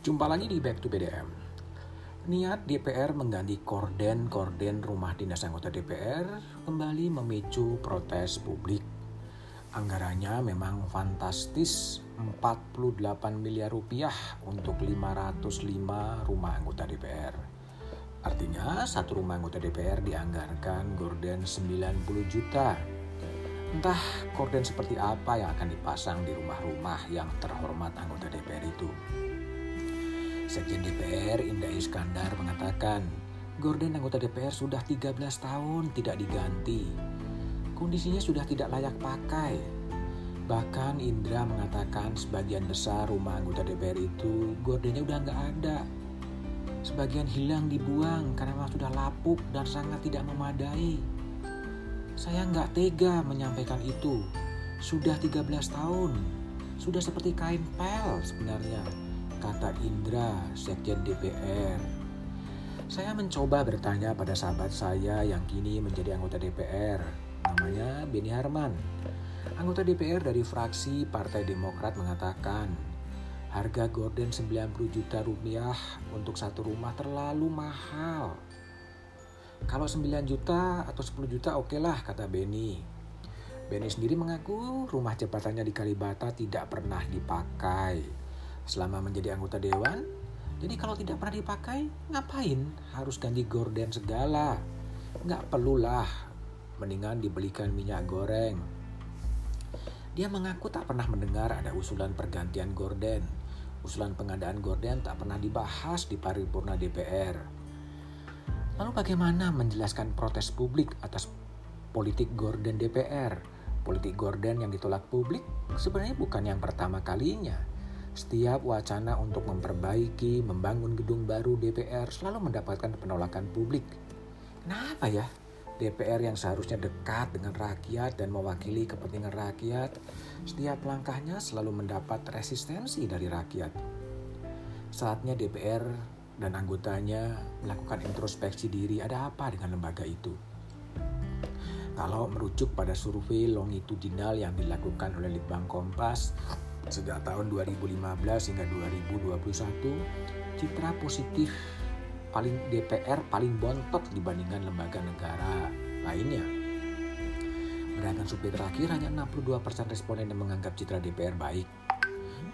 Jumpa lagi di Back to BDM. Niat DPR mengganti korden-korden rumah dinas anggota DPR kembali memicu protes publik. Anggarannya memang fantastis 48 miliar rupiah untuk 505 rumah anggota DPR. Artinya satu rumah anggota DPR dianggarkan gorden 90 juta. Entah korden seperti apa yang akan dipasang di rumah-rumah yang terhormat anggota DPR itu. Sekjen DPR Indah Iskandar mengatakan, gorden anggota DPR sudah 13 tahun tidak diganti. Kondisinya sudah tidak layak pakai. Bahkan Indra mengatakan sebagian besar rumah anggota DPR itu gordennya udah nggak ada. Sebagian hilang dibuang karena memang sudah lapuk dan sangat tidak memadai. Saya nggak tega menyampaikan itu. Sudah 13 tahun. Sudah seperti kain pel sebenarnya kata Indra, Sekjen DPR. Saya mencoba bertanya pada sahabat saya yang kini menjadi anggota DPR, namanya Beni Harman. Anggota DPR dari fraksi Partai Demokrat mengatakan, harga gorden 90 juta rupiah untuk satu rumah terlalu mahal. Kalau 9 juta atau 10 juta oke okay lah kata Beni. Beni sendiri mengaku rumah jabatannya di Kalibata tidak pernah dipakai selama menjadi anggota dewan. Jadi kalau tidak pernah dipakai, ngapain harus ganti gorden segala? Nggak perlulah, mendingan dibelikan minyak goreng. Dia mengaku tak pernah mendengar ada usulan pergantian gorden. Usulan pengadaan gorden tak pernah dibahas di paripurna DPR. Lalu bagaimana menjelaskan protes publik atas politik gorden DPR? Politik gorden yang ditolak publik sebenarnya bukan yang pertama kalinya. Setiap wacana untuk memperbaiki, membangun gedung baru DPR selalu mendapatkan penolakan publik. Kenapa ya? DPR yang seharusnya dekat dengan rakyat dan mewakili kepentingan rakyat, setiap langkahnya selalu mendapat resistensi dari rakyat. Saatnya DPR dan anggotanya melakukan introspeksi diri ada apa dengan lembaga itu. Kalau merujuk pada survei longitudinal yang dilakukan oleh Litbang Kompas, Sejak tahun 2015 hingga 2021, citra positif paling DPR paling bontot dibandingkan lembaga negara lainnya. Berdasarkan survei terakhir, hanya 62% responden yang menganggap citra DPR baik.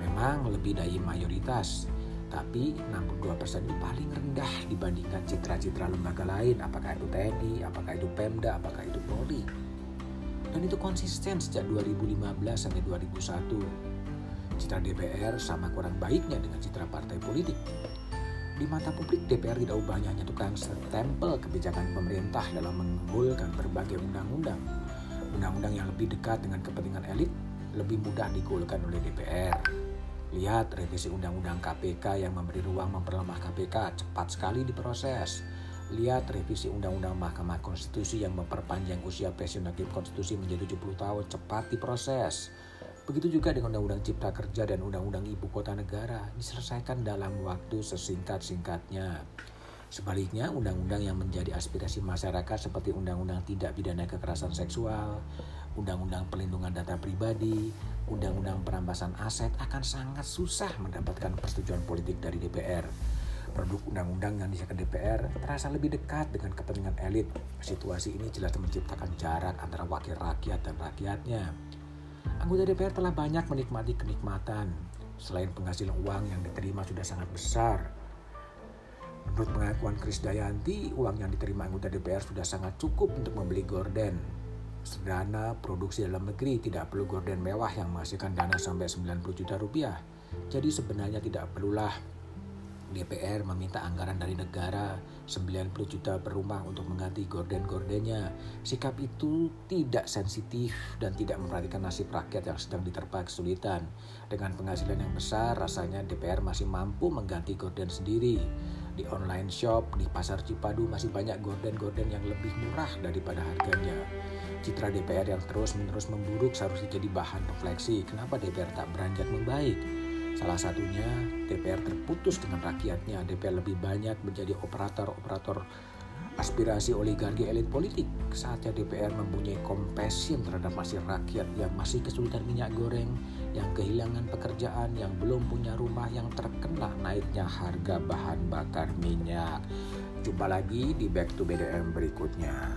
Memang lebih dari mayoritas, tapi 62% itu paling rendah dibandingkan citra-citra lembaga lain, apakah itu TNI, apakah itu Pemda, apakah itu Polri. Dan itu konsisten sejak 2015 sampai 2001 citra DPR sama kurang baiknya dengan citra partai politik. Di mata publik, DPR tidak ubahnya hanya tukang stempel kebijakan pemerintah dalam menggolkan berbagai undang-undang. Undang-undang yang lebih dekat dengan kepentingan elit lebih mudah digolkan oleh DPR. Lihat revisi undang-undang KPK yang memberi ruang memperlemah KPK cepat sekali diproses. Lihat revisi undang-undang Mahkamah Konstitusi yang memperpanjang usia pensiun hakim konstitusi menjadi 70 tahun cepat diproses. Begitu juga dengan Undang-Undang Cipta Kerja dan Undang-Undang Ibu Kota Negara diselesaikan dalam waktu sesingkat-singkatnya. Sebaliknya, undang-undang yang menjadi aspirasi masyarakat seperti Undang-Undang Tidak Pidana Kekerasan Seksual, Undang-Undang Perlindungan Data Pribadi, Undang-Undang Perampasan Aset akan sangat susah mendapatkan persetujuan politik dari DPR. Produk undang-undang yang disahkan DPR terasa lebih dekat dengan kepentingan elit. Situasi ini jelas menciptakan jarak antara wakil rakyat dan rakyatnya. Anggota DPR telah banyak menikmati kenikmatan. Selain penghasilan uang yang diterima sudah sangat besar. Menurut pengakuan Kris Dayanti, uang yang diterima anggota DPR sudah sangat cukup untuk membeli gorden. Sederhana produksi dalam negeri tidak perlu gorden mewah yang menghasilkan dana sampai 90 juta rupiah. Jadi sebenarnya tidak perlulah DPR meminta anggaran dari negara 90 juta per rumah untuk mengganti gorden-gordennya. Sikap itu tidak sensitif dan tidak memperhatikan nasib rakyat yang sedang diterpa kesulitan. Dengan penghasilan yang besar, rasanya DPR masih mampu mengganti gorden sendiri. Di online shop, di pasar Cipadu masih banyak gorden-gorden yang lebih murah daripada harganya. Citra DPR yang terus-menerus memburuk seharusnya jadi bahan refleksi. Kenapa DPR tak beranjak membaik? Salah satunya DPR terputus dengan rakyatnya. DPR lebih banyak menjadi operator-operator aspirasi oligarki elit politik. Saatnya DPR mempunyai compassion terhadap masih rakyat yang masih kesulitan minyak goreng, yang kehilangan pekerjaan, yang belum punya rumah, yang terkena naiknya harga bahan bakar minyak. Jumpa lagi di Back to BDM berikutnya.